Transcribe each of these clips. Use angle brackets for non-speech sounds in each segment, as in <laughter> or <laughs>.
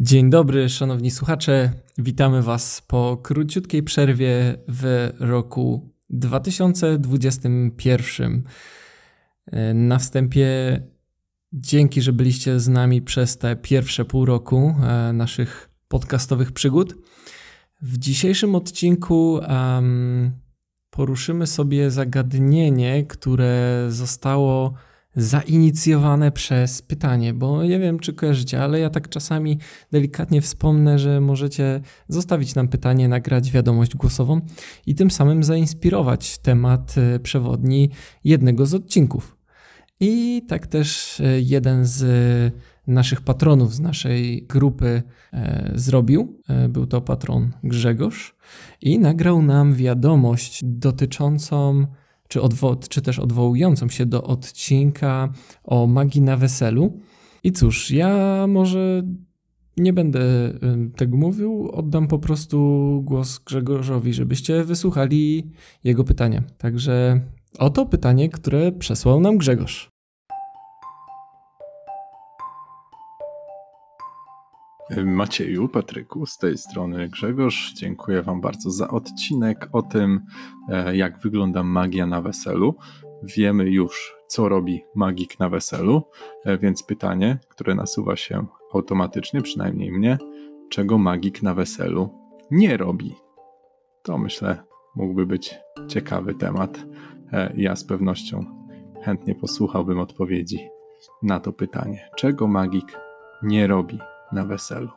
Dzień dobry, szanowni słuchacze. Witamy Was po króciutkiej przerwie w roku 2021. Na wstępie dzięki, że byliście z nami przez te pierwsze pół roku e, naszych podcastowych przygód. W dzisiejszym odcinku um, poruszymy sobie zagadnienie, które zostało zainicjowane przez pytanie, bo nie wiem, czy kojarzycie, ale ja tak czasami delikatnie wspomnę, że możecie zostawić nam pytanie, nagrać wiadomość głosową i tym samym zainspirować temat e, przewodni jednego z odcinków. I tak też e, jeden z naszych patronów z naszej grupy e, zrobił. Był to patron Grzegorz i nagrał nam wiadomość dotyczącą czy, odwo- czy też odwołującą się do odcinka o magii na weselu. I cóż, ja może nie będę tego mówił, oddam po prostu głos Grzegorzowi, żebyście wysłuchali jego pytania. Także oto pytanie, które przesłał nam Grzegorz. Macieju, Patryku, z tej strony Grzegorz. Dziękuję Wam bardzo za odcinek o tym, e, jak wygląda magia na weselu. Wiemy już, co robi magik na weselu, e, więc pytanie, które nasuwa się automatycznie, przynajmniej mnie, czego magik na weselu nie robi? To myślę, mógłby być ciekawy temat. E, ja z pewnością chętnie posłuchałbym odpowiedzi na to pytanie. Czego magik nie robi na weselu.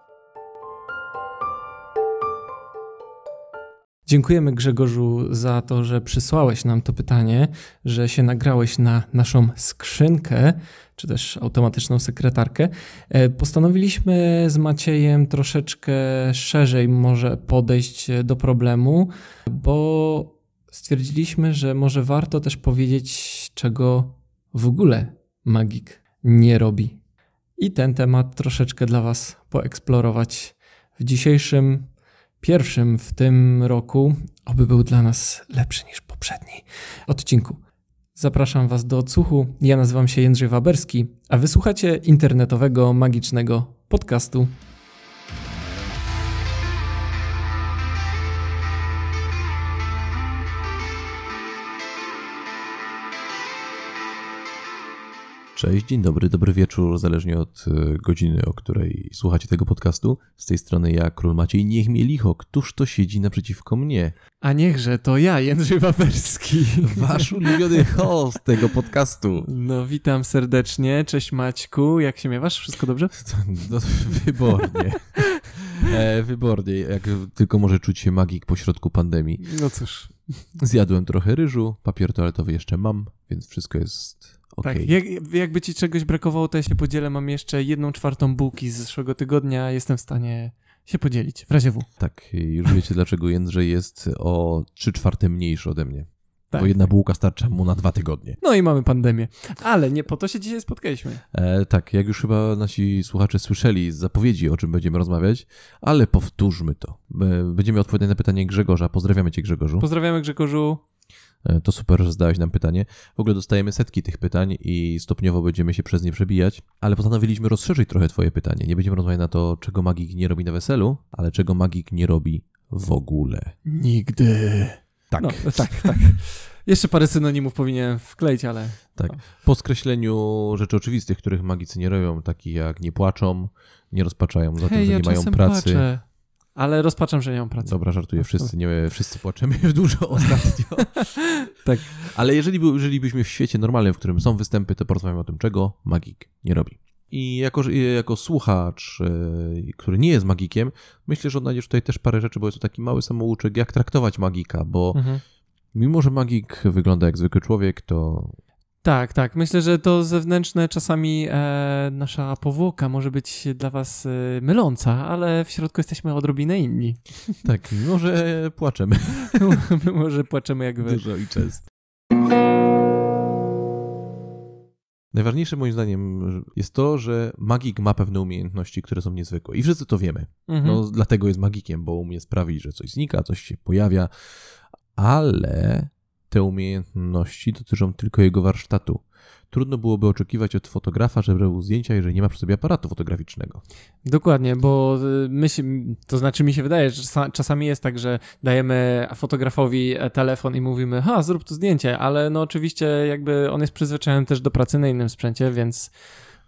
Dziękujemy Grzegorzu za to, że przysłałeś nam to pytanie, że się nagrałeś na naszą skrzynkę, czy też automatyczną sekretarkę. E, postanowiliśmy z Maciejem troszeczkę szerzej może podejść do problemu, bo stwierdziliśmy, że może warto też powiedzieć, czego w ogóle magik nie robi i ten temat troszeczkę dla Was poeksplorować w dzisiejszym, pierwszym w tym roku, oby był dla nas lepszy niż poprzedni odcinku. Zapraszam Was do odsłuchu. Ja nazywam się Jędrzej Waberski, a wysłuchacie internetowego, magicznego podcastu Cześć, dzień dobry, dobry wieczór, zależnie od e, godziny, o której słuchacie tego podcastu. Z tej strony ja, Król Maciej, niech mnie licho, któż to siedzi naprzeciwko mnie? A niechże, to ja, Jędrzej Wawerski. <laughs> Wasz ulubiony host tego podcastu. No, witam serdecznie, cześć Maćku, jak się miewasz? Wszystko dobrze? <laughs> No, wybornie. E, wybornie, jak tylko może czuć się magik pośrodku pandemii. No cóż. Zjadłem trochę ryżu, papier toaletowy jeszcze mam, więc wszystko jest Okay. Tak, jak, jakby ci czegoś brakowało, to ja się podzielę. Mam jeszcze jedną czwartą bułki z zeszłego tygodnia. Jestem w stanie się podzielić, w razie W. Tak, już wiecie dlaczego Jędrzej jest o trzy czwarte mniejszy ode mnie. Tak. Bo jedna bułka starcza mu na dwa tygodnie. No i mamy pandemię. Ale nie po to się dzisiaj spotkaliśmy. E, tak, jak już chyba nasi słuchacze słyszeli z zapowiedzi, o czym będziemy rozmawiać, ale powtórzmy to. E, będziemy odpowiadać na pytanie Grzegorza. Pozdrawiamy cię Grzegorzu. Pozdrawiamy Grzegorzu. E, to super, że zadałeś nam pytanie. W ogóle dostajemy setki tych pytań i stopniowo będziemy się przez nie przebijać, ale postanowiliśmy rozszerzyć trochę Twoje pytanie. Nie będziemy rozmawiać na to, czego magik nie robi na weselu, ale czego magik nie robi w ogóle. Nigdy. Tak. No, tak, tak. Jeszcze parę synonimów powinienem wkleić, ale. Tak. Po skreśleniu rzeczy oczywistych, których magicy nie robią, takich jak nie płaczą, nie rozpaczają za Hej, tym, że ja nie mają pracy. Płaczę. Ale rozpaczam, że nie mam pracy. Dobra, żartuję. Wszyscy, nie, wszyscy płaczemy dużo <laughs> ostatnio. <laughs> tak. Ale jeżeli, jeżeli byśmy w świecie normalnym, w którym są występy, to porozmawiamy o tym, czego magik nie robi. I jako, jako słuchacz, yy, który nie jest magikiem, myślę, że odnajdziesz tutaj też parę rzeczy, bo jest to taki mały samouczek, jak traktować magika, bo mhm. mimo, że magik wygląda jak zwykły człowiek, to tak, tak. Myślę, że to zewnętrzne czasami e, nasza powłoka może być dla was e, myląca, ale w środku jesteśmy odrobinę inni. <laughs> Tak, mimo że płaczemy. <laughs> mimo że płaczemy jak wy. Dużo i często. Najważniejsze moim zdaniem jest to, że magik ma pewne umiejętności, które są niezwykłe. I wszyscy to wiemy. Mhm. No, dlatego jest magikiem, bo umie sprawić, że coś znika, coś się pojawia, ale te umiejętności dotyczą tylko jego warsztatu. Trudno byłoby oczekiwać od fotografa, żeby robił zdjęcia, jeżeli nie ma przy sobie aparatu fotograficznego. Dokładnie, bo y, my się, to znaczy mi się wydaje, że czasami jest tak, że dajemy fotografowi e, telefon i mówimy, ha, zrób tu zdjęcie, ale no oczywiście jakby on jest przyzwyczajony też do pracy na innym sprzęcie, więc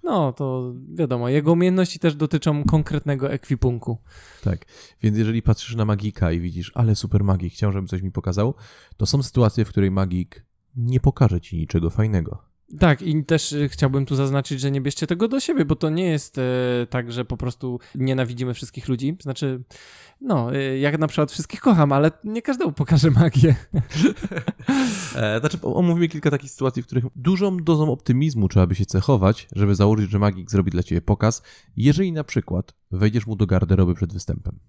no to wiadomo, jego umiejętności też dotyczą konkretnego ekwipunku. Tak, więc jeżeli patrzysz na magika i widzisz, ale super magik, chciał, żeby coś mi pokazał, to są sytuacje, w której magik nie pokaże ci niczego fajnego. Tak, i też y, chciałbym tu zaznaczyć, że nie bierzcie tego do siebie, bo to nie jest e, tak, że po prostu nienawidzimy wszystkich ludzi. Znaczy, no, e, jak na przykład wszystkich kocham, ale nie każdemu pokażę magię. <laughs> e, znaczy, omówimy kilka takich sytuacji, w których dużą dozą optymizmu trzeba by się cechować, żeby założyć, że magik zrobi dla ciebie pokaz, jeżeli na przykład wejdziesz mu do garderoby przed występem.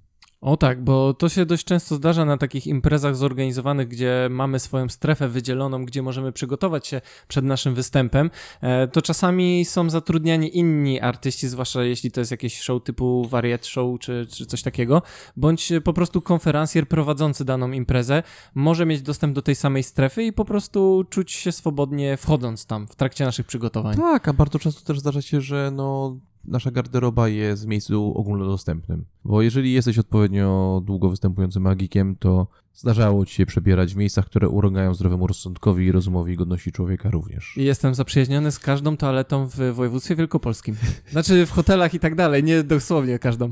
O tak, bo to się dość często zdarza na takich imprezach zorganizowanych, gdzie mamy swoją strefę wydzieloną, gdzie możemy przygotować się przed naszym występem. E, to czasami są zatrudniani inni artyści, zwłaszcza jeśli to jest jakieś show typu wariat show czy, czy coś takiego, bądź po prostu konferencjer prowadzący daną imprezę może mieć dostęp do tej samej strefy i po prostu czuć się swobodnie wchodząc tam w trakcie naszych przygotowań. Tak, a bardzo często też zdarza się, że no nasza garderoba jest w miejscu ogólnodostępnym. Bo jeżeli jesteś odpowiednio długo występującym magikiem, to zdarzało ci się przebierać w miejscach, które urągają zdrowemu rozsądkowi i rozumowi i godności człowieka również. Jestem zaprzyjaźniony z każdą toaletą w województwie wielkopolskim. Znaczy w hotelach i tak dalej, nie dosłownie każdą.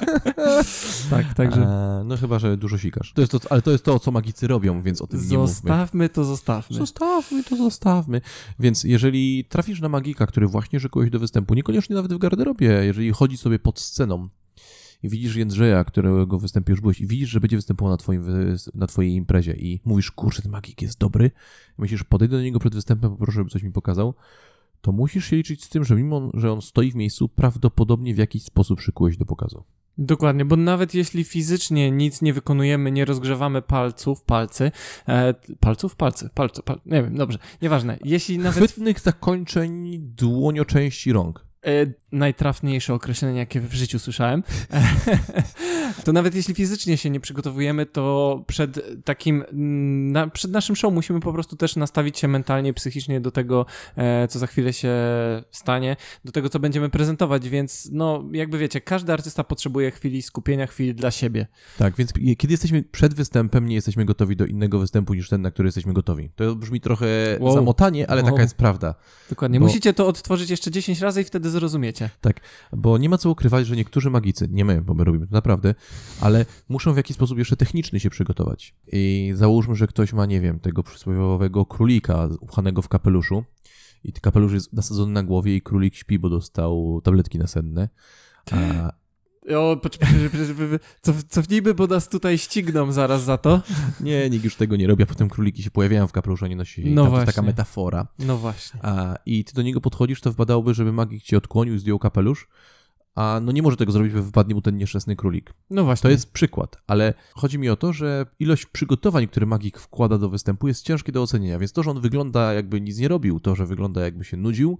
<laughs> tak, także... E, no chyba, że dużo sikasz. To jest to, ale to jest to, co magicy robią, więc o tym zostawmy nie mówmy. Zostawmy to, zostawmy. Zostawmy to, zostawmy. Więc jeżeli trafisz na magika, który właśnie szykuje do występu, niekoniecznie nawet w garderobie, jeżeli chodzi sobie pod sceną, i widzisz Jędrzeja, którego występie już byłeś i widzisz, że będzie występował na, twoim, na twojej imprezie i mówisz, kurczę, ten magik jest dobry, myślisz, podejdę do niego przed występem, poproszę, żeby coś mi pokazał, to musisz się liczyć z tym, że mimo, że on stoi w miejscu, prawdopodobnie w jakiś sposób szykułeś do pokazu. Dokładnie, bo nawet jeśli fizycznie nic nie wykonujemy, nie rozgrzewamy palców, palcy, e, palców, palcy, palców, pal, nie wiem, dobrze, nieważne. Jeśli nawet... Chwytnych zakończeń dłonioczęści rąk. E, najtrafniejsze określenie, jakie w życiu słyszałem. <laughs> to nawet jeśli fizycznie się nie przygotowujemy, to przed takim, mm, na, przed naszym show musimy po prostu też nastawić się mentalnie, psychicznie do tego, e, co za chwilę się stanie, do tego, co będziemy prezentować, więc no, jakby wiecie, każdy artysta potrzebuje chwili skupienia, chwili dla siebie. Tak, więc kiedy jesteśmy przed występem, nie jesteśmy gotowi do innego występu niż ten, na który jesteśmy gotowi. To brzmi trochę wow. zamotanie, ale wow. taka jest prawda. Dokładnie. Bo... Musicie to odtworzyć jeszcze 10 razy i wtedy zrozumiecie. Tak, bo nie ma co ukrywać, że niektórzy magicy, nie my, bo my robimy to naprawdę, ale muszą w jakiś sposób jeszcze techniczny się przygotować. I załóżmy, że ktoś ma, nie wiem, tego przysłowiowego królika uchanego w kapeluszu i kapelusz jest nasadzony na głowie i królik śpi, bo dostał tabletki nasenne. A, <gasps> o, cofnijmy, bo nas tutaj ścigną zaraz za to. Nie, nikt już tego nie robi, a potem króliki się pojawiają w kapeluszu, a nie nosili. No To jest taka metafora. No właśnie. A, I ty do niego podchodzisz, to wpadałoby, żeby magik cię odkłonił, zdjął kapelusz, a no nie może tego zrobić, bo wypadnie mu ten nieszczęsny królik. No właśnie. To jest przykład, ale chodzi mi o to, że ilość przygotowań, które magik wkłada do występu jest ciężkie do ocenienia, więc to, że on wygląda jakby nic nie robił, to, że wygląda jakby się nudził,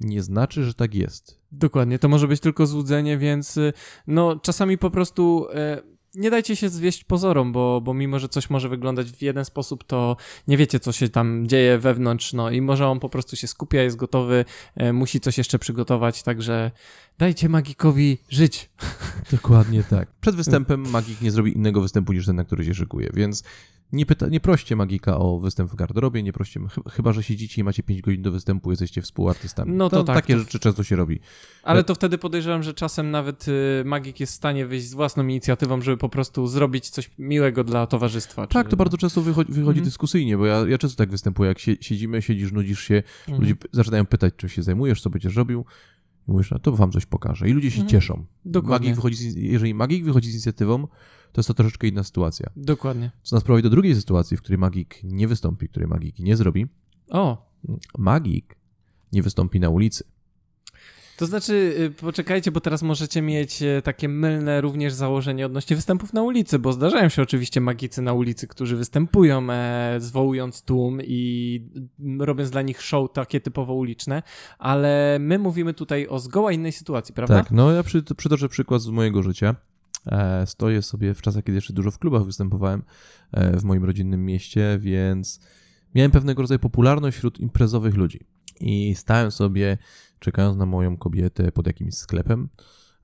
nie znaczy, że tak jest. Dokładnie, to może być tylko złudzenie, więc y, no czasami po prostu e, nie dajcie się zwieść pozorom, bo, bo mimo, że coś może wyglądać w jeden sposób, to nie wiecie, co się tam dzieje wewnątrz, no i może on po prostu się skupia, jest gotowy, e, musi coś jeszcze przygotować, także dajcie magikowi żyć. Dokładnie tak. Przed <laughs> występem magik nie zrobi innego występu niż ten, na który się szykuje, więc nie, pyta, nie proście magika o występ w garderobie, nie proście, chyba że siedzicie i macie 5 godzin do występu, jesteście współartystami. No to, to tak, takie to... rzeczy często się robi. Ale to wtedy podejrzewam, że czasem nawet y, magik jest w stanie wyjść z własną inicjatywą, żeby po prostu zrobić coś miłego dla towarzystwa. Tak, to bardzo często wychodzi, wychodzi mhm. dyskusyjnie, bo ja, ja często tak występuję, jak siedzimy, siedzisz, nudzisz się, mhm. ludzie zaczynają pytać, czym się zajmujesz, co będziesz robił. I mówisz, no to wam coś pokażę. I ludzie się mhm. cieszą. Dokładnie. Magik wychodzi z, jeżeli magik wychodzi z inicjatywą, to jest to troszeczkę inna sytuacja. Dokładnie. Co nas prowadzi do drugiej sytuacji, w której magik nie wystąpi, której magik nie zrobi. O! Magik nie wystąpi na ulicy. To znaczy, y, poczekajcie, bo teraz możecie mieć e, takie mylne również założenie odnośnie występów na ulicy, bo zdarzają się oczywiście magicy na ulicy, którzy występują, e, zwołując tłum i robiąc dla nich show takie typowo uliczne, ale my mówimy tutaj o zgoła innej sytuacji, prawda? Tak, no ja przy, przytoczę przykład z mojego życia. E, stoję sobie w czasach, kiedy jeszcze dużo w klubach występowałem e, w moim rodzinnym mieście, więc miałem pewnego rodzaju popularność wśród imprezowych ludzi. I stałem sobie, czekając na moją kobietę pod jakimś sklepem,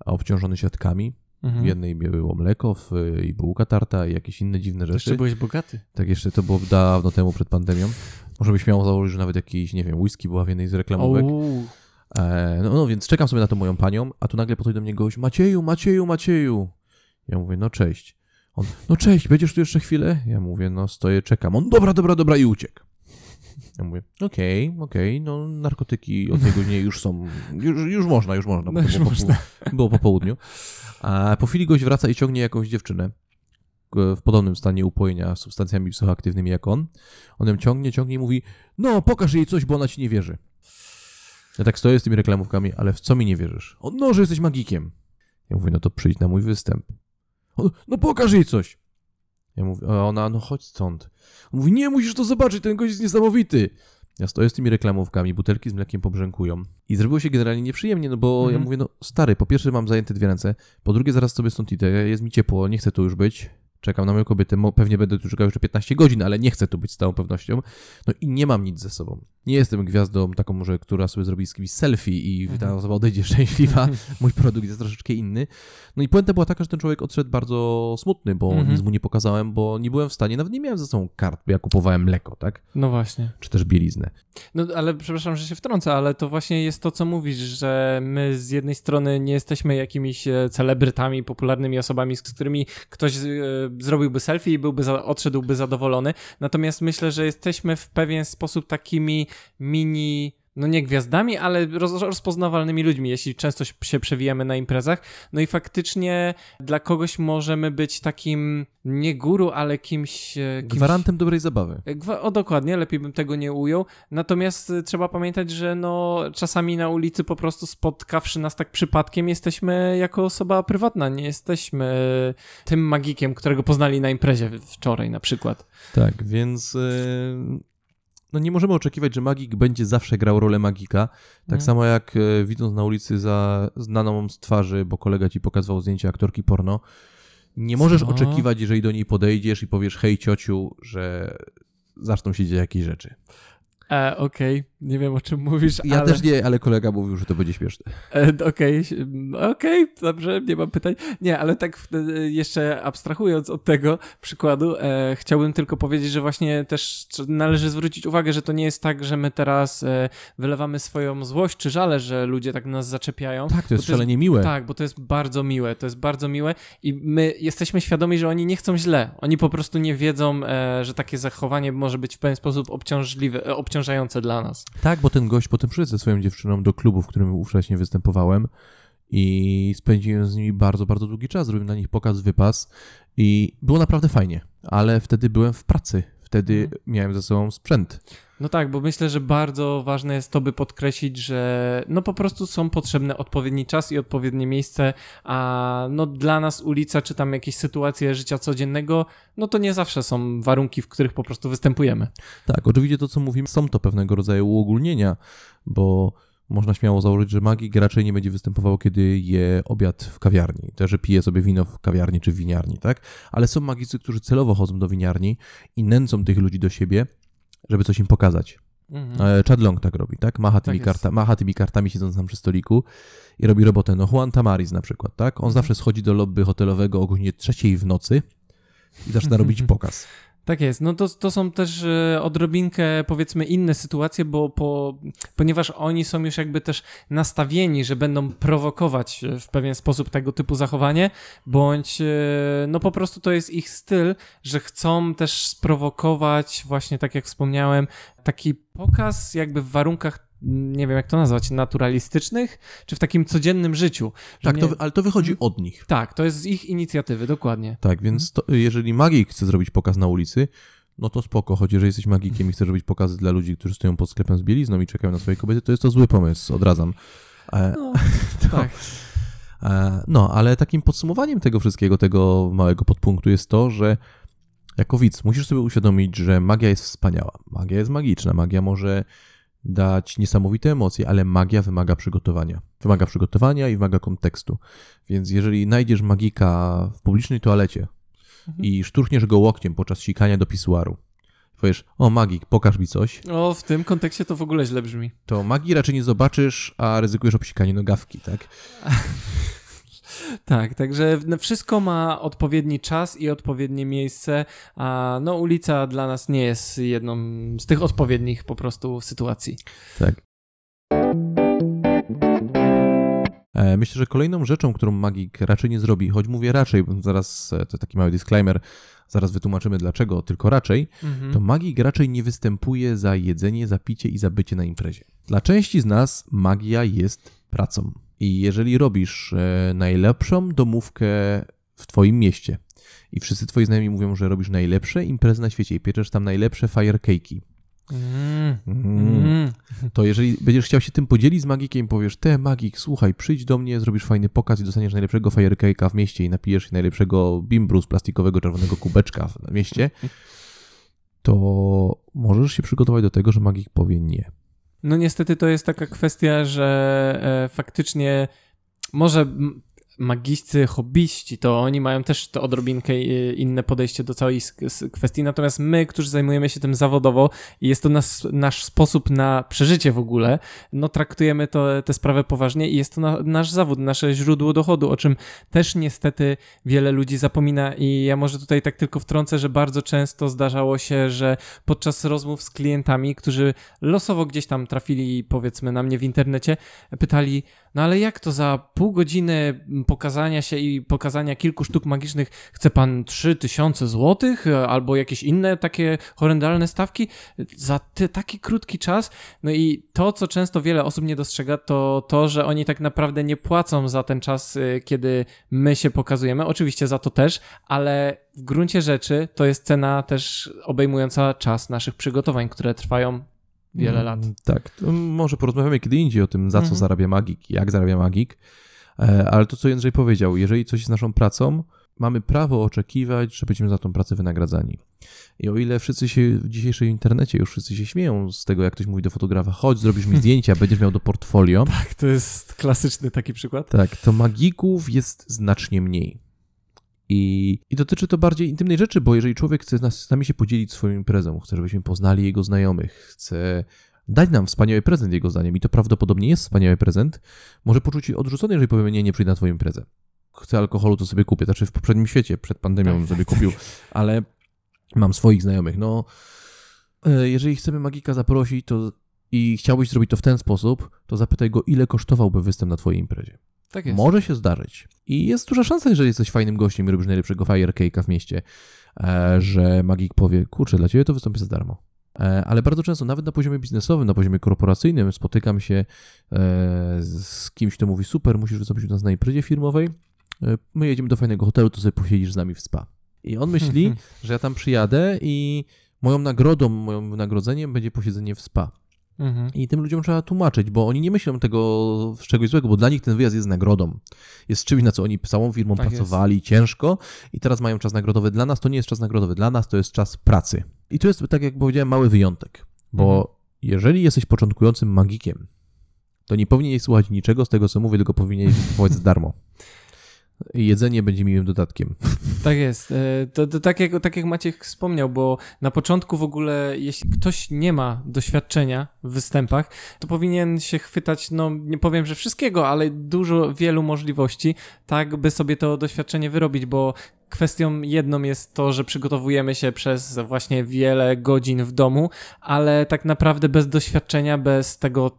obciążony siatkami. Mhm. W jednej było mleko w, i bułka tarta i jakieś inne dziwne rzeczy. Jeszcze byłeś bogaty. Tak, jeszcze to było dawno temu przed pandemią. Może byś śmiało założyć, że nawet jakiś, nie wiem, whisky była w jednej z reklamówek. E, no, no więc czekam sobie na tą moją panią, a tu nagle podchodzi do mnie gość, Macieju, Macieju, Macieju. Ja mówię, no cześć. On, no cześć, będziesz tu jeszcze chwilę? Ja mówię, no stoję, czekam. On, dobra, dobra, dobra i uciekł. Ja mówię, okej, okay, okej, okay, no narkotyki od tej godziny już są, już, już można, już można, bo no, było, można. Po, było po południu. A po chwili gość wraca i ciągnie jakąś dziewczynę w podobnym stanie upojenia substancjami psychoaktywnymi jak on. On ją ciągnie, ciągnie i mówi, no pokaż jej coś, bo ona ci nie wierzy. Ja tak stoję z tymi reklamówkami, ale w co mi nie wierzysz? On, no, że jesteś magikiem. Ja mówię, no to przyjdź na mój występ. No pokaż jej coś. Ja mówię, a ona, no chodź stąd. On mówi, nie, musisz to zobaczyć, ten gość jest niesamowity. Ja stoję z tymi reklamówkami, butelki z mlekiem pobrzękują. I zrobiło się generalnie nieprzyjemnie, no bo mhm. ja mówię, no stary, po pierwsze mam zajęte dwie ręce, po drugie zaraz sobie stąd idę, jest mi ciepło, nie chcę tu już być czekam na moją kobietę, pewnie będę tu czekał jeszcze 15 godzin, ale nie chcę tu być z całą pewnością. No i nie mam nic ze sobą. Nie jestem gwiazdą taką może, która sobie zrobi z kimś selfie i mhm. ta osoba odejdzie <laughs> szczęśliwa. <laughs> Mój produkt jest troszeczkę inny. No i puenta była taka, że ten człowiek odszedł bardzo smutny, bo mhm. nic mu nie pokazałem, bo nie byłem w stanie, nawet nie miałem ze sobą kart, bo ja kupowałem mleko, tak? No właśnie. Czy też bieliznę. No ale przepraszam, że się wtrącę, ale to właśnie jest to, co mówisz, że my z jednej strony nie jesteśmy jakimiś e, celebrytami, popularnymi osobami, z którymi ktoś e, zrobiłby selfie i byłby za, odszedłby zadowolony. Natomiast myślę, że jesteśmy w pewien sposób takimi mini no nie gwiazdami, ale roz, rozpoznawalnymi ludźmi, jeśli często się przewijamy na imprezach. No i faktycznie dla kogoś możemy być takim nie guru, ale kimś... E, kimś Gwarantem dobrej zabawy. E, o dokładnie, lepiej bym tego nie ujął. Natomiast e, trzeba pamiętać, że no czasami na ulicy po prostu spotkawszy nas tak przypadkiem jesteśmy jako osoba prywatna, nie jesteśmy tym magikiem, którego poznali na imprezie wczoraj na przykład. Tak, więc no nie możemy oczekiwać, że magik będzie zawsze grał rolę magika. Tak mm. samo jak e, widząc na ulicy za znaną z twarzy, bo kolega ci pokazywał zdjęcie aktorki porno, nie możesz Co? oczekiwać, jeżeli do niej podejdziesz i powiesz hej ciociu, że zaczną się dziać jakieś rzeczy. E, Okej, okay. nie wiem o czym mówisz. Ja ale... też nie, ale kolega mówił, że to będzie śmieszne. E, Okej, okay. okej, okay, dobrze, nie mam pytań. Nie, ale tak e, jeszcze abstrahując od tego przykładu, e, chciałbym tylko powiedzieć, że właśnie też należy zwrócić uwagę, że to nie jest tak, że my teraz e, wylewamy swoją złość czy żale, że ludzie tak nas zaczepiają. Tak, to jest szalenie miłe. Tak, bo to jest bardzo miłe, to jest bardzo miłe i my jesteśmy świadomi, że oni nie chcą źle. Oni po prostu nie wiedzą, e, że takie zachowanie może być w pewien sposób obciążliwe, e, obciążliwe obciążające dla nas. Tak, bo ten gość potem przyszedł ze swoją dziewczyną do klubu, w którym wcześniej występowałem i spędziłem z nimi bardzo, bardzo długi czas. Zrobiłem na nich pokaz, wypas i było naprawdę fajnie, ale wtedy byłem w pracy, wtedy mhm. miałem ze sobą sprzęt. No tak, bo myślę, że bardzo ważne jest to, by podkreślić, że no po prostu są potrzebne odpowiedni czas i odpowiednie miejsce, a no dla nas ulica, czy tam jakieś sytuacje życia codziennego, no to nie zawsze są warunki, w których po prostu występujemy. Tak, oczywiście to, co mówimy, są to pewnego rodzaju uogólnienia, bo można śmiało założyć, że magik raczej nie będzie występował, kiedy je obiad w kawiarni, to, że pije sobie wino w kawiarni czy w winiarni, tak? Ale są magicy, którzy celowo chodzą do winiarni i nęcą tych ludzi do siebie, żeby coś im pokazać. Mhm. E, Chad Long tak robi, tak? Macha tymi, tak karta, macha tymi kartami siedząc tam przy stoliku i robi robotę. No Juan Tamariz na przykład, tak? On mhm. zawsze schodzi do lobby hotelowego o godzinie trzeciej w nocy i zaczyna robić <laughs> pokaz. Tak jest. No to, to są też e, odrobinkę, powiedzmy, inne sytuacje, bo po, ponieważ oni są już jakby też nastawieni, że będą prowokować e, w pewien sposób tego typu zachowanie, bądź e, no po prostu to jest ich styl, że chcą też sprowokować, właśnie tak jak wspomniałem, taki pokaz jakby w warunkach nie wiem jak to nazwać, naturalistycznych, czy w takim codziennym życiu. Tak, nie... to, ale to wychodzi mhm. od nich. Tak, to jest z ich inicjatywy, dokładnie. Tak, więc to, jeżeli magik chce zrobić pokaz na ulicy, no to spoko, choć jeżeli jesteś magikiem i chcesz robić pokazy dla ludzi, którzy stoją pod sklepem z bielizną i czekają na swoje kobiety, to jest to zły pomysł, odradzam. E, no, <laughs> to, tak. E, no, ale takim podsumowaniem tego wszystkiego, tego małego podpunktu jest to, że jako widz musisz sobie uświadomić, że magia jest wspaniała. Magia jest magiczna, magia może dać niesamowite emocje, ale magia wymaga przygotowania. Wymaga przygotowania i wymaga kontekstu. Więc jeżeli znajdziesz magika w publicznej toalecie mhm. i szturchniesz go łokciem podczas sikania do pisuaru, powiesz, o magik, pokaż mi coś. O, w tym kontekście to w ogóle źle brzmi. To magii raczej nie zobaczysz, a ryzykujesz obsikanie nogawki, tak? <laughs> Tak, także wszystko ma odpowiedni czas i odpowiednie miejsce, a no ulica dla nas nie jest jedną z tych odpowiednich po prostu sytuacji. Tak. E, myślę, że kolejną rzeczą, którą magik raczej nie zrobi, choć mówię raczej, zaraz e, to taki mały disclaimer, zaraz wytłumaczymy dlaczego, tylko raczej, mhm. to magik raczej nie występuje za jedzenie, za picie i za bycie na imprezie. Dla części z nas magia jest pracą. I jeżeli robisz e, najlepszą domówkę w twoim mieście i wszyscy twoi znajomi mówią, że robisz najlepsze imprezy na świecie i pieczesz tam najlepsze firecake'i, Mm. Mm. To jeżeli będziesz chciał się tym podzielić z magikiem, powiesz, te magik, słuchaj, przyjdź do mnie, zrobisz fajny pokaz i dostaniesz najlepszego firecake'a w mieście i napijesz się najlepszego bimbru z plastikowego czerwonego kubeczka w mieście, to możesz się przygotować do tego, że magik powie nie. No niestety to jest taka kwestia, że e, faktycznie może magiści, hobbyści, to oni mają też to odrobinkę e, inne podejście do całej kwestii, natomiast my, którzy zajmujemy się tym zawodowo i jest to nas, nasz sposób na przeżycie w ogóle, no traktujemy to, tę sprawę poważnie i jest to na, nasz zawód, nasze źródło dochodu, o czym też niestety wiele ludzi zapomina. I ja może tutaj tak tylko wtrącę, że bardzo często zdarzało się, że podczas rozmów z klientami, którzy losowo gdzieś tam trafili powiedzmy na mnie w internecie, pytali, no ale jak to za pół godziny pokazania się i pokazania kilku sztuk magicznych chce pan 3000 złotych albo jakieś inne takie horrendalne stawki za ty, taki krótki czas? No i to, co często wiele osób nie dostrzega, to to, że oni tak naprawdę nie płacą za ten czas, y, kiedy my się pokazujemy. Oczywiście za to też, ale w gruncie rzeczy to jest cena też obejmująca czas naszych przygotowań, które trwają wiele lat. Mm, tak, może porozmawiamy kiedy indziej o tym, za co mhm. zarabia magik, jak zarabia magik, e, ale to, co Jędrzej powiedział, jeżeli coś jest naszą pracą, mamy prawo oczekiwać, że będziemy za tą pracę wynagradzani. I o ile wszyscy się w dzisiejszym internecie już wszyscy się śmieją z tego, jak ktoś mówi do fotografa, chodź, zrobisz mi zdjęcia, <laughs> będziesz miał do portfolio. Tak, to jest klasyczny taki przykład. Tak, to magików jest znacznie mniej. I, I dotyczy to bardziej intymnej rzeczy, bo jeżeli człowiek chce z nami się podzielić swoją imprezą, chce, żebyśmy poznali jego znajomych, chce dać nam wspaniały prezent jego zdaniem i to prawdopodobnie jest wspaniały prezent, może poczuć się odrzucony, jeżeli powiemy nie, nie przyjdę na twoją imprezę. Chcę alkoholu, to sobie kupię. Znaczy w poprzednim świecie, przed pandemią tak, sobie tak, kupił, ale mam swoich znajomych. No, e, jeżeli chcemy magika zaprosić to i chciałbyś zrobić to w ten sposób, to zapytaj go, ile kosztowałby występ na twojej imprezie. Tak jest. Może się zdarzyć. I jest duża szansa, jeżeli jesteś fajnym gościem i robisz najlepszego firecake'a w mieście, e, że magik powie, kurczę, dla ciebie to wystąpi za darmo. E, ale bardzo często, nawet na poziomie biznesowym, na poziomie korporacyjnym, spotykam się e, z kimś, kto mówi, super, musisz wystąpić u nas na imprezie firmowej, my jedziemy do fajnego hotelu, to sobie posiedzisz z nami w spa. I on myśli, <laughs> że ja tam przyjadę i moją nagrodą, moim wynagrodzeniem będzie posiedzenie w spa. Mhm. I tym ludziom trzeba tłumaczyć, bo oni nie myślą tego z czegoś złego, bo dla nich ten wyjazd jest nagrodą. Jest czymś, na co oni całą firmą tak pracowali jest. ciężko i teraz mają czas nagrodowy. Dla nas to nie jest czas nagrodowy, dla nas to jest czas pracy. I tu jest, tak jak powiedziałem, mały wyjątek, bo mhm. jeżeli jesteś początkującym magikiem, to nie powinieneś słuchać niczego z tego, co mówię, tylko powinieneś <laughs> kupować za darmo. Jedzenie będzie miłym dodatkiem. <laughs> Tak jest. E, to, to tak, jak, tak jak Maciek wspomniał, bo na początku w ogóle, jeśli ktoś nie ma doświadczenia w występach, to powinien się chwytać, no nie powiem, że wszystkiego, ale dużo, wielu możliwości, tak by sobie to doświadczenie wyrobić, bo Kwestią jedną jest to, że przygotowujemy się przez właśnie wiele godzin w domu, ale tak naprawdę bez doświadczenia, bez tego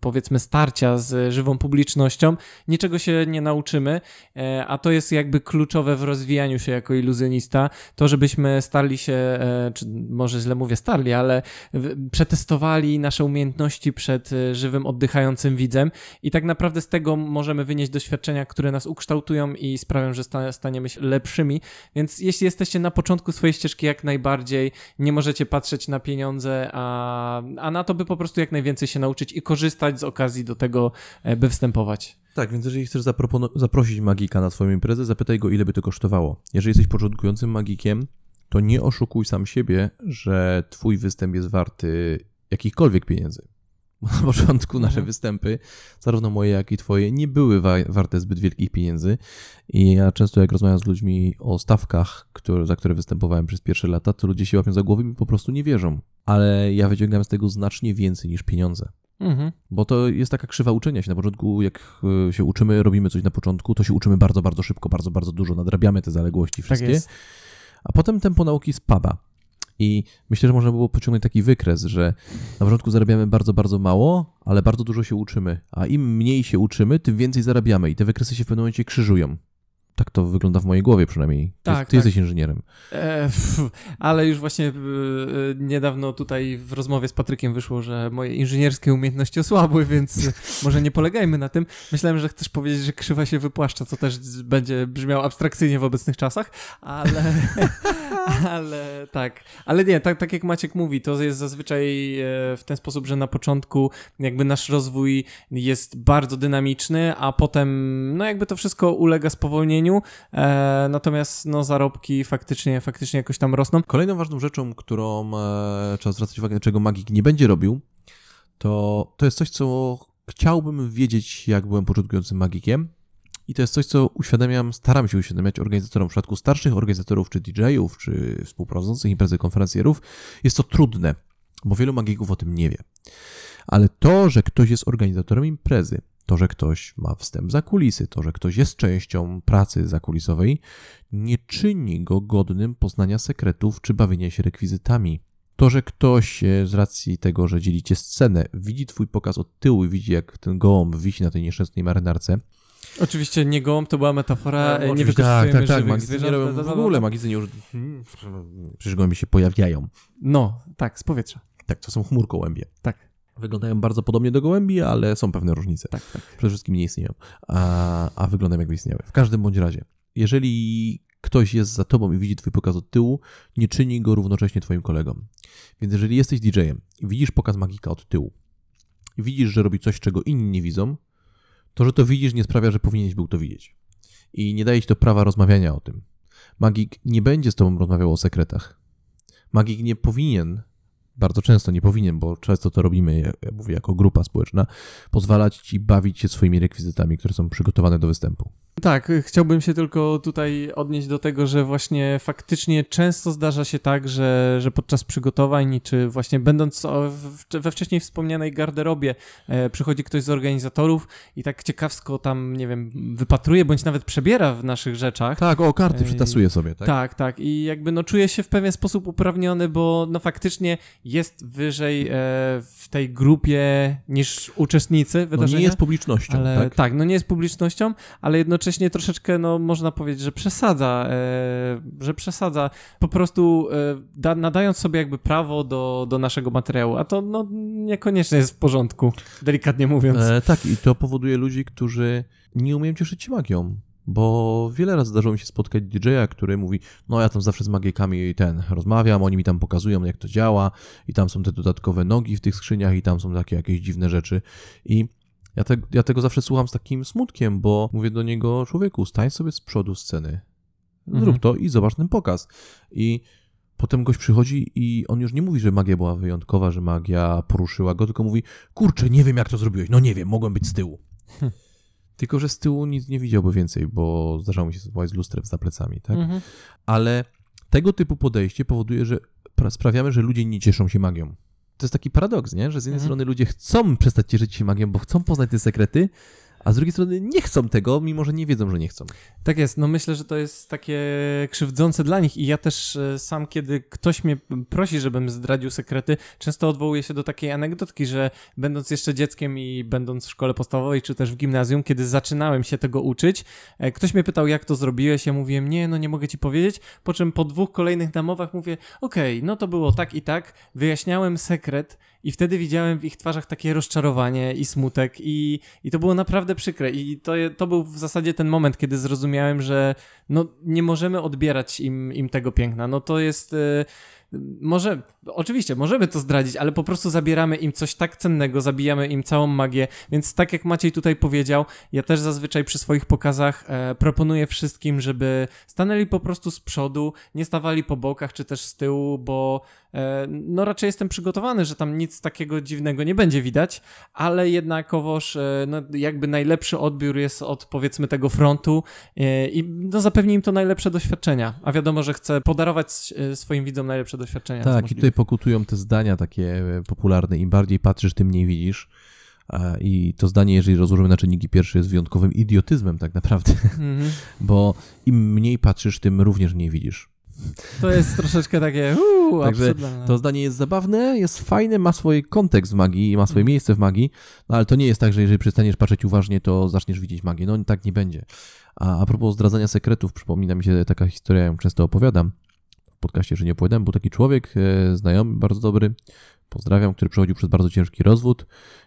powiedzmy starcia z żywą publicznością, niczego się nie nauczymy, e, a to jest jakby kluczowe w rozwijaniu się jako iluzjonista, to żebyśmy starli się, e, czy może źle mówię starli, ale przetestowali nasze umiejętności przed e, żywym, oddychającym widzem. I tak naprawdę z tego możemy wynieść doświadczenia, które nas ukształtują i sprawią, że staniemy się lepszymi więc jeśli jesteście na początku swojej ścieżki jak najbardziej, nie możecie patrzeć na pieniądze, a, a na to, by po prostu jak najwięcej się nauczyć i korzystać z okazji do tego, e, by występować. Tak, więc jeżeli chcesz zaprosić magika na swoją imprezę, zapytaj go, ile by to kosztowało. Jeżeli jesteś początkującym magikiem, to nie oszukuj sam siebie, że twój występ jest warty jakichkolwiek pieniędzy. <laughs> Na początku nasze mhm. występy, zarówno moje, jak i twoje, nie były wa warte zbyt wielkich pieniędzy. I ja często, jak rozmawiam z ludźmi o stawkach, które, za które występowałem przez pierwsze lata, to ludzie się łapią za głowę i mi po prostu nie wierzą. Ale ja wyciągam z tego znacznie więcej niż pieniądze. Mhm. Bo to jest taka krzywa uczenia się. Na początku, jak e, się uczymy, robimy coś na początku, to się uczymy bardzo, bardzo szybko, bardzo, bardzo dużo, nadrabiamy te zaległości tak wszystkie. Tak a potem tempo nauki spada. I myślę, że można było pociągnąć taki wykres, że na początku zarabiamy bardzo, bardzo mało, ale bardzo dużo się uczymy. A im mniej się uczymy, tym więcej zarabiamy. I te wykresy się w pewnym momencie krzyżują. Tak to wygląda w mojej głowie przynajmniej. Tak, ty, ty tak. jesteś inżynierem. E, ale już właśnie e, niedawno tutaj w rozmowie z Patrykiem wyszło, że moje inżynierskie umiejętności osłabły, więc może nie polegajmy na tym. Myślałem, że chcesz powiedzieć, że krzywa się wypłaszcza, co też będzie brzmiało abstrakcyjnie w obecnych czasach, ale, <laughs> ale tak. Ale nie, tak, tak jak Maciek mówi, to jest zazwyczaj e, w ten sposób, że na początku jakby nasz rozwój jest bardzo dynamiczny, a potem no jakby to wszystko ulega spowolnieniu e, natomiast no, zarobki faktycznie, faktycznie jakoś tam rosną. Kolejną ważną rzeczą, którą e, trzeba zwracać uwagę, czego Magik nie będzie robił, to, to jest coś, co chciałbym wiedzieć, jak byłem początkującym Magikiem. I to jest coś, co uświadamiam, staram się uświadamiać organizatorom. W przypadku starszych organizatorów, czy DJ-ów, czy współprowadzących imprezy konferencjerów, jest to trudne, bo wielu magików o tym nie wie. Ale to, że ktoś jest organizatorem imprezy, to, że ktoś ma wstęp za kulisy, to, że ktoś jest częścią pracy zakulisowej, nie czyni go godnym poznania sekretów czy bawienia się rekwizytami. To, że ktoś e, z racji tego, że dzielicie scenę, widzi twój pokaz od tyłu i widzi, jak ten gołąb wisi na tej nieszczęsnej marynarce, Oczywiście nie gołąb, to była metafora, no, nie wykorzystujemy tak, tak, tak. Magicy nie robią w ogóle, magicy nie już... Przecież gołębie się pojawiają. No, tak, z powietrza. Tak, to są chmurkołębie. Tak. Wyglądają bardzo podobnie do gołębi, ale są pewne różnice. Tak, tak. Przede wszystkim nie istnieją, a, a wyglądają jakby istniały. W każdym bądź razie, jeżeli ktoś jest za tobą i widzi twój pokaz od tyłu, nie czyni go równocześnie twoim kolegom. Więc jeżeli jesteś DJ-em i widzisz pokaz magika od tyłu, widzisz, że robi coś, czego inni nie widzą, to, że to widzisz, nie sprawia, że powinieneś był to widzieć. I nie daje ci to prawa rozmawiania o tym. Magik nie będzie z tobą rozmawiał o sekretach. Magik nie powinien bardzo często nie powinien, bo często to robimy, ja mówię, jako grupa społeczna, pozwalać ci bawić się swoimi rekwizytami, które są przygotowane do występu. Tak, chciałbym się tylko tutaj odnieść do tego, że właśnie faktycznie często zdarza się tak, że, że podczas przygotowań, czy właśnie będąc we wcześniej wspomnianej garderobie, e, przychodzi ktoś z organizatorów i tak ciekawsko tam, nie wiem, wypatruje, bądź nawet przebiera w naszych rzeczach. Tak, o, karty przytasuje sobie, tak? Tak, tak. I jakby no czuje się w pewien sposób uprawniony, bo no faktycznie jest wyżej e, w tej grupie niż uczestnicy wydarzenia. No nie jest publicznością, ale, tak? Tak, no nie jest publicznością, ale jednocześnie troszeczkę, no można powiedzieć, że przesadza, e, że przesadza, po prostu e, da, nadając sobie jakby prawo do, do naszego materiału, a to no niekoniecznie jest w porządku, delikatnie mówiąc. E, tak, i to powoduje ludzi, którzy nie umieją cieszyć się magią. Bo wiele razy zdarzyło mi się spotkać DJ-a, który mówi, no ja tam zawsze z magikami ten rozmawiam, oni mi tam pokazują, jak to działa i tam są te dodatkowe nogi w tych skrzyniach i tam są takie jakieś dziwne rzeczy. I ja, te, ja tego zawsze słucham z takim smutkiem, bo mówię do niego, człowieku, stań sobie z przodu sceny, zrób mhm. to i zobacz ten pokaz. I potem gość przychodzi i on już nie mówi, że magia była wyjątkowa, że magia poruszyła go, tylko mówi, kurczę, nie wiem jak to zrobiłeś, no nie wiem, mogłem być z tyłu. Hm. Tylko, że z tyłu nic nie widziałby więcej, bo zdarzało mi się spróbować z lustrem za plecami, tak? Mhm. Ale tego typu podejście powoduje, że sprawiamy, że ludzie nie cieszą się magią. To jest taki paradoks, nie? Że z jednej mhm. strony ludzie chcą przestać cieszyć się magią, bo chcą poznać te sekrety, a z drugiej strony nie chcą tego, mimo że nie wiedzą, że nie chcą. Tak jest, no myślę, że to jest takie krzywdzące dla nich i ja też e, sam, kiedy ktoś mnie prosi, żebym zdradził sekrety, często odwołuję się do takiej anegdotki, że będąc jeszcze dzieckiem i będąc w szkole podstawowej, czy też w gimnazjum, kiedy zaczynałem się tego uczyć, e, ktoś mnie pytał, jak to zrobiłeś, ja mówiłem, nie, no nie mogę ci powiedzieć, po czym po dwóch kolejnych namowach mówię, okej, okay, no to było tak i tak, wyjaśniałem sekret i wtedy widziałem w ich twarzach takie rozczarowanie i smutek i, i to było naprawdę przykre i to, to był w zasadzie ten moment, kiedy zrozumiałem, że no, nie możemy odbierać im, im tego piękna. No to jest... Y, może, oczywiście, możemy to zdradzić, ale po prostu zabieramy im coś tak cennego, zabijamy im całą magię, więc tak jak Maciej tutaj powiedział, ja też zazwyczaj przy swoich pokazach e, proponuję wszystkim, żeby stanęli po prostu z przodu, nie stawali po bokach czy też z tyłu, bo e, no raczej jestem przygotowany, że tam nic takiego dziwnego nie będzie widać, ale jednakowoż e, no, jakby najlepszy odbiór jest od powiedzmy tego frontu e, i no, zapewni im to najlepsze doświadczenia, a wiadomo, że chcę podarować e, swoim widzom najlepsze doświadczenia. Tak, i tutaj pokutują te zdania takie e, popularne, im bardziej patrzysz, tym mniej widzisz. I to zdanie, jeżeli rozłożymy na czynniki pierwsze, jest wyjątkowym idiotyzmem tak naprawdę, mm -hmm. <laughs> bo im mniej patrzysz, tym również nie widzisz. To jest troszeczkę takie uu, <laughs> Także to zdanie jest zabawne, jest fajne, ma swój kontekst w magii i ma swoje mm. miejsce w magii, no ale to nie jest tak, że jeżeli przestaniesz patrzeć uważnie, to zaczniesz widzieć magię. No tak nie będzie. A, a propos zdradzania sekretów, przypomina mi się taka historia, ją często opowiadam podcaście, że nie opowiadam. Był taki człowiek, e, znajomy, bardzo dobry, pozdrawiam, który przechodził przez bardzo ciężki rozwód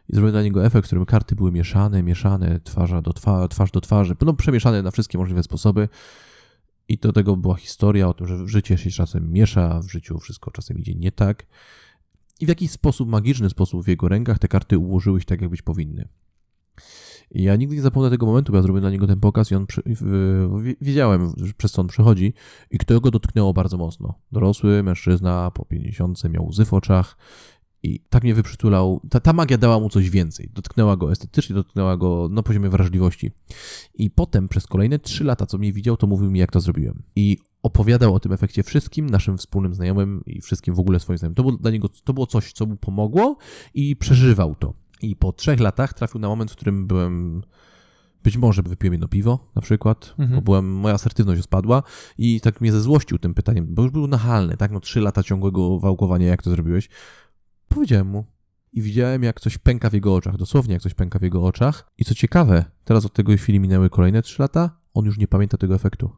i zrobił dla niego efekt, w którym karty były mieszane, mieszane, twarza do twa twarz do twarzy, no przemieszane na wszystkie możliwe sposoby. I do tego była historia o tym, że życie się czasem miesza, w życiu wszystko czasem idzie nie tak. I w jakiś sposób, magiczny sposób w jego rękach te karty ułożyły się tak, jak być powinny. I ja nigdy nie zapomnę tego momentu, bo ja zrobiłem dla niego ten pokaz i on wiedziałem, przez co on przechodzi i kto go dotknęło bardzo mocno. Dorosły mężczyzna po 50 miał łzy w oczach i tak mnie wyprzytulał. Ta, ta magia dała mu coś więcej. Dotknęła go estetycznie, dotknęła go na poziomie wrażliwości. I potem przez kolejne trzy lata, co mnie widział, to mówił mi, jak to zrobiłem. I opowiadał o tym efekcie wszystkim naszym wspólnym znajomym i wszystkim w ogóle swoim znajomym. To było dla niego to było coś, co mu pomogło i przeżywał to. I po trzech latach trafił na moment, w którym byłem być może wypiłem jedno piwo na przykład, mhm. bo byłem, moja asertywność spadła i tak mnie zezłościł tym pytaniem, bo już był nachalny, tak, no trzy lata ciągłego wałkowania, jak to zrobiłeś. Powiedziałem mu i widziałem, jak coś pęka w jego oczach, dosłownie jak coś pęka w jego oczach. I co ciekawe, teraz od tego chwili minęły kolejne trzy lata, on już nie pamięta tego efektu.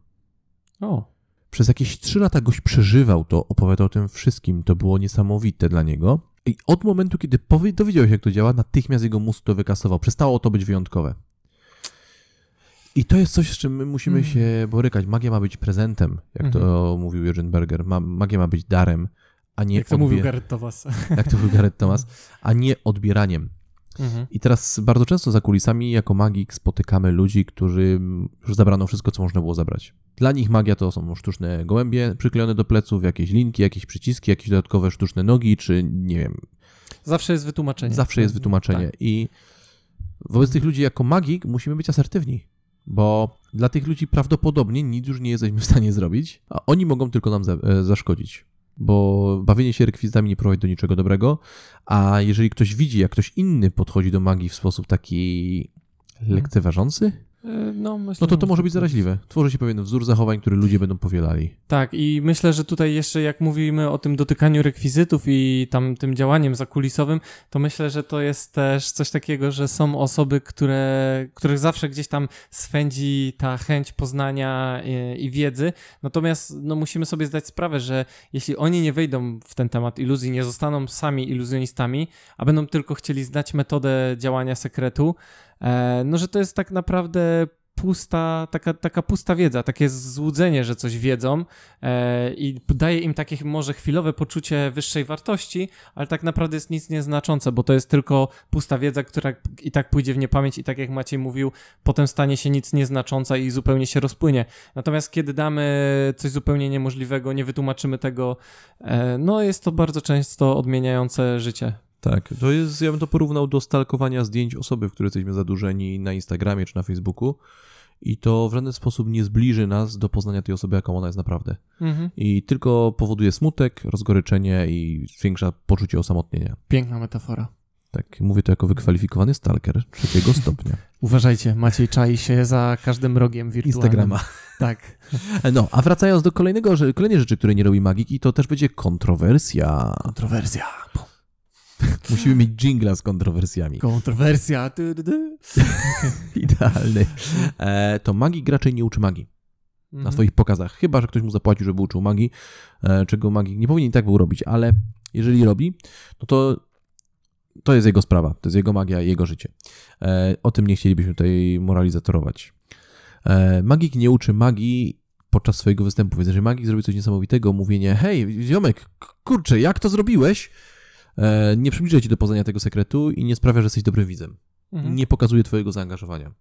O. Przez jakieś trzy lata goś przeżywał to, opowiadał o tym wszystkim, to było niesamowite dla niego. I od momentu, kiedy dowiedział się, jak to działa, natychmiast jego mózg to wykasował. Przestało to być wyjątkowe. I to jest coś, z czym my musimy mm. się borykać. Magia ma być prezentem, jak mm -hmm. to mhm. mówił Eugene Berger. Ma, magia ma być darem a nie... Jak to mówił Garrett Thomas. <laughs> Jak to mówił Garrett Thomas, a nie odbieraniem. Mhm. I teraz bardzo często za kulisami jako magik spotykamy ludzi, którzy już zabrano wszystko, co można było zabrać. Dla nich magia to są sztuczne gołębie przyklejone do pleców, jakieś linki, jakieś przyciski, jakieś dodatkowe sztuczne nogi, czy nie wiem. Zawsze jest wytłumaczenie. Zawsze jest wytłumaczenie. Tak. I wobec tych ludzi jako magik musimy być asertywni, bo dla tych ludzi prawdopodobnie nic już nie jesteśmy w stanie zrobić, a oni mogą tylko nam e, zaszkodzić bo bawienie się rekwizytami nie prowadzi do niczego dobrego, a jeżeli ktoś widzi, jak ktoś inny podchodzi do magii w sposób taki lekceważący, E, no, myślę, no to to może być zaraźliwe. Tworzy się pewien wzór zachowań, który ludzie będą powielali. Tak, i myślę, że tutaj jeszcze jak mówimy o tym dotykaniu rekwizytów i tam tym działaniem zakulisowym, to myślę, że to jest też coś takiego, że są osoby, które, których zawsze gdzieś tam swędzi ta chęć poznania i, i wiedzy. Natomiast no, musimy sobie zdać sprawę, że jeśli oni nie wejdą w ten temat iluzji, nie zostaną sami iluzjonistami, a będą tylko chcieli znać metodę działania sekretu, E, no że to jest tak naprawdę pusta, taka, taka pusta wiedza, takie złudzenie, że coś wiedzą e, i daje im takie może chwilowe poczucie wyższej wartości, ale tak naprawdę jest nic nieznaczące, bo to jest tylko pusta wiedza, która i tak pójdzie w niepamięć i tak jak Maciej mówił, potem stanie się nic nieznacząca i zupełnie się rozpłynie. Natomiast kiedy damy coś zupełnie niemożliwego, nie wytłumaczymy tego, e, no jest to bardzo często odmieniające życie. Tak, to jest, ja bym to porównał do stalkowania zdjęć osoby, w której jesteśmy zadłużeni na Instagramie czy na Facebooku i to w żaden sposób nie zbliży nas do poznania tej osoby, jaką ona jest naprawdę. Mhm. I tylko powoduje smutek, rozgoryczenie i zwiększa poczucie osamotnienia. Piękna metafora. Tak, mówię to jako wykwalifikowany stalker trzeciego <laughs> stopnia. Uważajcie, Maciej czai się za każdym rogiem wirtualnym. Instagrama. Tak. <laughs> No, a wracając do kolejnego, kolejnej rzeczy, której nie robi magiki, to też będzie kontrowersja. Kontrowersja. <laughs> Musimy mieć jingla z kontrowersjami. Kontrowersja. <laughs> Idealny. E, to magik raczej nie uczy magii. Na mhm. swoich pokazach. Chyba, że ktoś mu zapłacił, żeby uczył magii, e, czego magik nie powinien tak był robić, ale jeżeli robi, no to to jest jego sprawa, to jest jego magia, jego życie. E, o tym nie chcielibyśmy tutaj moralizatorować. E, magik nie uczy magii podczas swojego występu. Więc jeżeli magik zrobi coś niesamowitego, mówienie, hej, ziomek, kurczę, jak to zrobiłeś? E, nie przybliża ci do poznania tego sekretu i nie sprawia, że jesteś dobrym widzem. Mhm. Nie pokazuje twojego zaangażowania.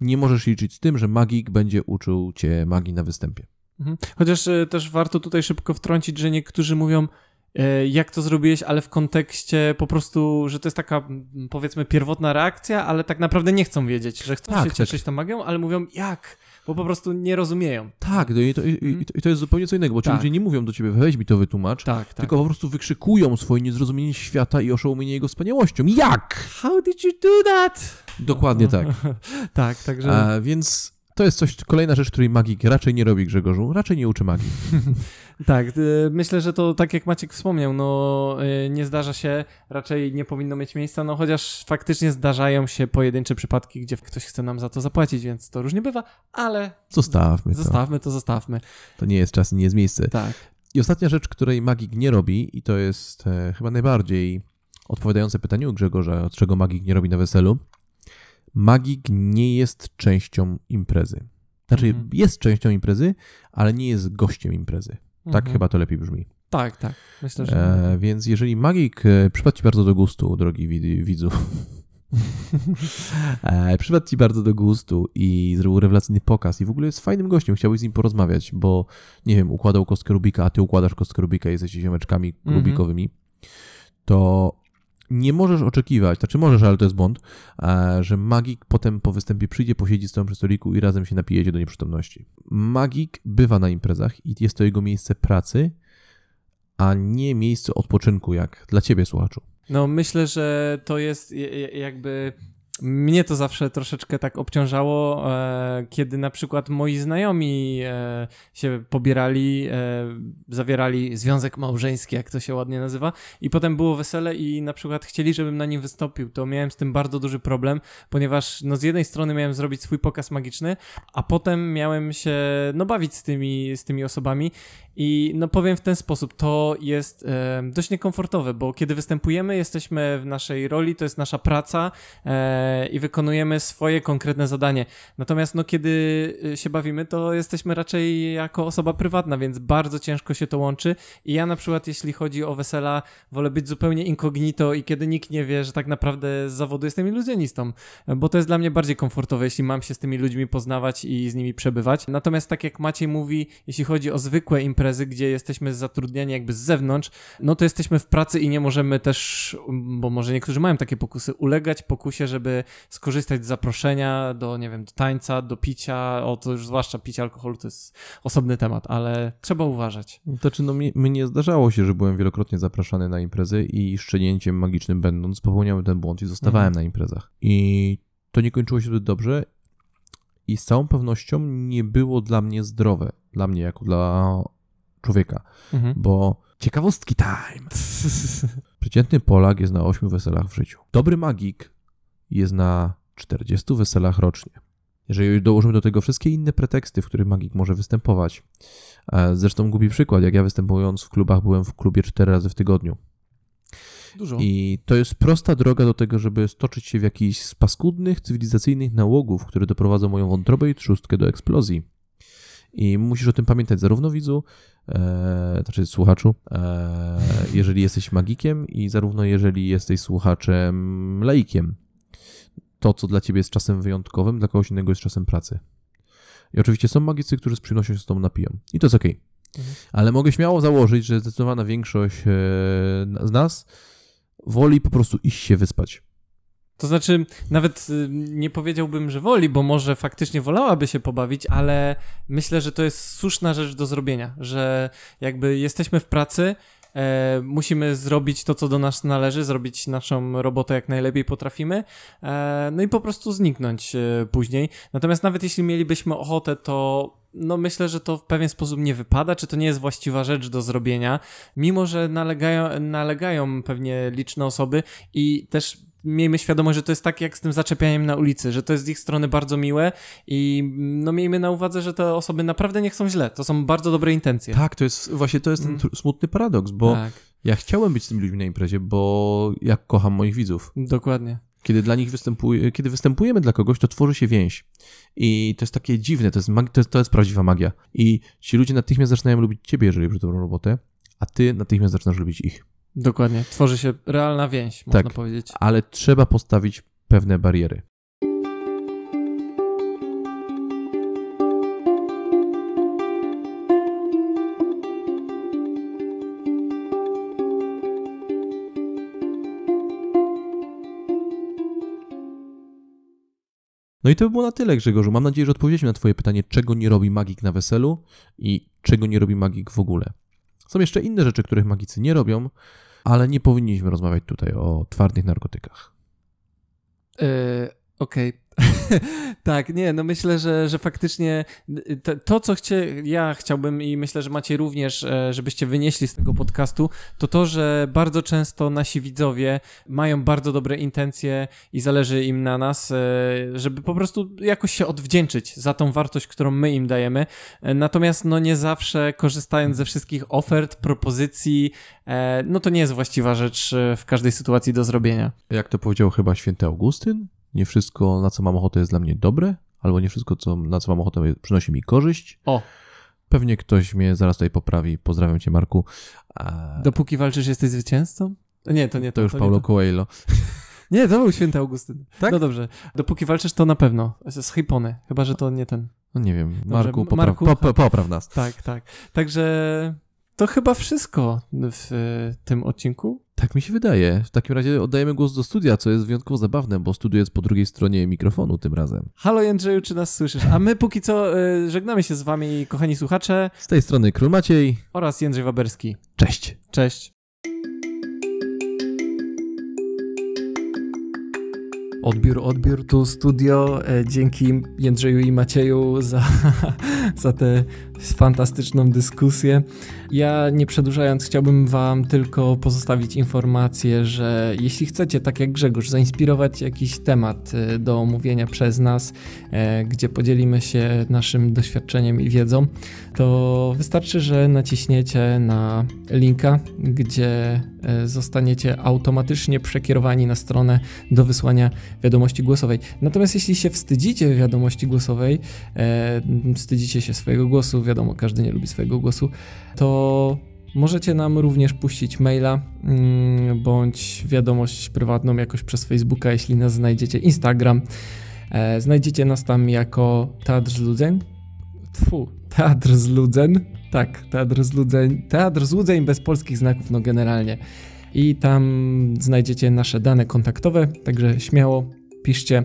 Nie możesz liczyć z tym, że magik będzie uczył cię magii na występie. Mhm. Chociaż e, też warto tutaj szybko wtrącić, że niektórzy mówią, e, jak to zrobiłeś, ale w kontekście po prostu, że to jest taka powiedzmy pierwotna reakcja, ale tak naprawdę nie chcą wiedzieć, że chcą tak, się tak. cieszyć tą magią, ale mówią jak? Bo po prostu nie rozumieją. Tak, no i to, i, i, to jest zupełnie co innego, bo tak. ci ludzie nie mówią do ciebie, weź mi to wytłumacz, tak, tak. tylko po prostu wykrzykują swoje niezrozumienie świata i oszołomienie jego wspaniałością. Jak? How did you do that? Dokładnie tak. <laughs> tak, także... A, więc to jest coś, kolejna rzecz, której magik raczej nie robi, Grzegorzu. Raczej nie uczy magii. <laughs> tak, y, myślę, że to tak jak Maciek wspomniał, no y, nie zdarza się, raczej nie powinno mieć miejsca, no chociaż faktycznie zdarzają się pojedyncze przypadki, gdzie ktoś chce nam za to zapłacić, więc to różnie bywa, ale... Zostawmy to. Zostawmy to, zostawmy. To nie jest czas i nie jest miejsce. Tak. I ostatnia rzecz, której magik nie robi i to jest e, chyba najbardziej odpowiadające pytaniu Grzegorza, od czego magik nie robi na weselu, magik nie jest częścią imprezy. Znaczy, mhm. jest częścią imprezy, ale nie jest gościem imprezy. Tak mhm. chyba to lepiej brzmi. Tak, tak. Myślę, że. E, więc jeżeli magik e, przypadł Ci bardzo do gustu, drogi widzu, <laughs> e, przypadł Ci bardzo do gustu i zrobił rewelacyjny pokaz i w ogóle jest fajnym gościem, chciałbyś z nim porozmawiać, bo nie wiem, układał kostkę Rubika, a Ty układasz kostkę Rubika i jesteście ziomeczkami mhm. Rubikowymi, to nie możesz oczekiwać, znaczy możesz, ale to jest błąd, e, że magik potem po występie przyjdzie, posiedzi z tobą przy stoliku i razem się napijecie do nieprzytomności. Magik bywa na imprezach i jest to jego miejsce pracy, a nie miejsce odpoczynku, jak dla ciebie, słuchaczu. No, myślę, że to jest jakby mnie to zawsze troszeczkę tak obciążało, e, kiedy na przykład moi znajomi e, się pobierali, e, zawierali związek małżeński, jak to się ładnie nazywa, i potem było wesele i na przykład chcieli, żebym na nim wystąpił. To miałem z tym bardzo duży problem, ponieważ no z jednej strony miałem zrobić swój pokaz magiczny, a potem miałem się no bawić z tymi, z tymi osobami i no powiem w ten sposób, to jest e, dość niekomfortowe, bo kiedy występujemy, jesteśmy w naszej roli, to jest nasza praca e, i wykonujemy swoje konkretne zadanie. Natomiast no kiedy e, się bawimy, to jesteśmy raczej jako osoba prywatna, więc bardzo ciężko się to łączy. I ja na przykład, jeśli chodzi o wesela, wolę być zupełnie incognito i kiedy nikt nie wie, że tak naprawdę z zawodu jestem iluzjonistą, bo to jest dla mnie bardziej komfortowe, jeśli mam się z tymi ludźmi poznawać i z nimi przebywać. Natomiast tak jak Maciej mówi, jeśli chodzi o zwykłe imprezy, gdzie jesteśmy zatrudniani jakby z zewnątrz, no to jesteśmy w pracy i nie możemy też, bo może niektórzy mają takie pokusy, ulegać pokusie, żeby skorzystać z zaproszenia do, nie wiem, do tańca, do picia, o to już zwłaszcza picie alkoholu to jest osobny temat, ale trzeba uważać. Znaczy, no mi, mnie zdarzało się, że byłem wielokrotnie zapraszany na imprezy i szczenięciem magicznym będąc popełniałem ten błąd i zostawałem mhm. na imprezach. I to nie kończyło się zbyt dobrze i z całą pewnością nie było dla mnie zdrowe. Dla mnie, jako dla człowieka, mhm. bo ciekawostki time. <laughs> Przeciętny Polak jest na 8 weselach w życiu. Dobry magik jest na 40 weselach rocznie. Jeżeli dołożymy do tego wszystkie inne preteksty, w których magik może występować, zresztą głupi przykład, jak ja występując w klubach, byłem w klubie 4 razy w tygodniu. Dużo. I to jest prosta droga do tego, żeby stoczyć się w jakichś z paskudnych, cywilizacyjnych nałogów, które doprowadzą moją wątrobę i trzustkę do eksplozji. I musisz o tym pamiętać zarówno widzu, e, znaczy słuchaczu, e, jeżeli jesteś magikiem i zarówno jeżeli jesteś słuchaczem laikiem. To, co dla ciebie jest czasem wyjątkowym, dla kogoś innego jest czasem pracy. I oczywiście są magicy, którzy z przyjemnością się z tobą napiją. I to jest okej. Okay. Mhm. Ale mogę śmiało założyć, że zdecydowana większość e, z nas woli po prostu iść się wyspać. To znaczy, nawet y, nie powiedziałbym, że woli, bo może faktycznie wolałaby się pobawić, ale myślę, że to jest słuszna rzecz do zrobienia, że jakby jesteśmy w pracy, e, musimy zrobić to, co do nas należy, zrobić naszą robotę jak najlepiej potrafimy, e, no i po prostu zniknąć e, później. Natomiast nawet jeśli mielibyśmy ochotę, to no myślę, że to w pewien sposób nie wypada, czy to nie jest właściwa rzecz do zrobienia, mimo że nalegają, nalegają pewnie liczne osoby i też miejmy świadomość, że to jest tak jak z tym zaczepianiem na ulicy, że to jest z ich strony bardzo miłe i no miejmy na uwadze, że te osoby naprawdę nie chcą źle. To są bardzo dobre intencje. Tak, to jest właśnie to jest ten mm. smutny paradoks, bo tak. ja chciałem być z tymi ludźmi na imprezie, bo ja kocham moich widzów. Dokładnie. Kiedy dla nich występuje, kiedy występujemy dla kogoś, to tworzy się więź. I to jest takie dziwne, to jest, mag- to jest, to jest prawdziwa magia. I ci ludzie natychmiast zaczynają lubić ciebie, jeżeli robisz dobrą robotę, a ty natychmiast zaczynasz lubić ich. Dokładnie. Tworzy się realna więź, Tak. można powiedzieć. Ale trzeba postawić pewne bariery. No i to by było na tyle, Grzegorzu. Mam nadzieję, że odpowiedzieliśmy na Twoje pytanie, czego nie robi magik na weselu i czego nie robi magik w ogóle. Są jeszcze inne rzeczy, których magicy nie robią, ale nie powinniśmy rozmawiać tutaj o twardych narkotykach. Yy, Okej. <laughs> tak, nie, no myślę, że, że faktycznie to, to, co chcie, ja chciałbym i myślę, że macie również, e, żebyście wynieśli z tego podcastu, to to, że bardzo często nasi widzowie mają bardzo dobre intencje i zależy im na nas, e, żeby po prostu jakoś się odwdzięczyć za tą wartość, którą my im dajemy. E, Natomiast no nie zawsze korzystając ze wszystkich ofert, propozycji, no to nie jest właściwa rzecz w każdej sytuacji do zrobienia. Jak to powiedział chyba święty Augustyn, nie wszystko, na co mam ochotę, jest dla mnie dobre, albo nie wszystko, co, na co mam ochotę, przynosi mi korzyść. O, Pewnie ktoś mnie zaraz tutaj poprawi. Pozdrawiam cię, Marku. A, Dopóki walczysz, jesteś zwycięzcą? Nie, to nie to już nie Paulo to. Coelho. <laughs> Nie, to był święty Augustyn. Tak? No dobrze. Dopóki walczysz, to na pewno. Z Hipony. Chyba, że to nie ten. No nie wiem, Marku, popraw, Marku- po, po, popraw nas. Tak, tak. Także to chyba wszystko w e, tym odcinku. Tak mi się wydaje. W takim razie oddajemy głos do studia, co jest wyjątkowo zabawne, bo studio jest po drugiej stronie mikrofonu tym razem. Halo Jędrzeju, czy nas słyszysz? A my póki co e, żegnamy się z wami, kochani słuchacze, Z tej strony Król Maciej. oraz Jędrzej Waberski. Cześć. Cześć. Odbiór, odbiór tu studio. E, Dzięki Jędrzeju i Macieju za, <laughs> za tę fantastyczną dyskusję. Ja nie przedłużając, chciałbym Wam tylko pozostawić informację, że jeśli chcecie, tak jak Grzegorz, zainspirować jakiś temat e, do omówienia przez nas, e, gdzie podzielimy się naszym doświadczeniem i wiedzą, to wystarczy, że naciśniecie na linka, gdzie e, zostaniecie automatycznie przekierowani na stronę do wysłania wiadomości głosowej. Natomiast jeśli się wstydzicie wiadomości głosowej, wstydzicie się swojego głosu, wiadomo, każdy nie lubi swojego głosu, to możecie nam również puścić maila mm, bądź wiadomość prywatną jakoś przez Facebooka, jeśli nas znajdziecie, Instagram. E, znajdziecie nas tam jako Teatr Zludzeń. Tfu, Teatr Zludzeń. Tak, Teatr Zludzeń. Teatr Złudzeń bez polskich znaków, no generalnie. I tam znajdziecie nasze dane kontaktowe, także śmiało piszcie,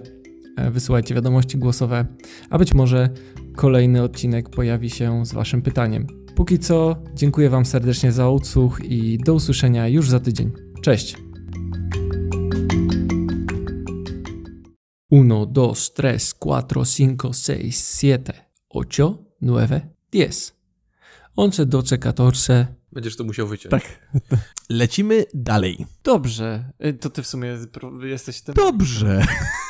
e, wysyłajcie wiadomości głosowe, a być może kolejny odcinek pojawi się z Waszym pytaniem. Póki co, dziękuję Wam serdecznie za odsłuch i do usłyszenia już za tydzień. Cześć! Uno, dos, tres, cuatro, cinco, seis, siete, ocho, nueve, diez. Once, doce, catorce. Będziesz to musiał wyciąć. Tak. Lecimy dalej. Dobrze. Y, To ty w sumie jesteś tym. Dobrze. <laughs>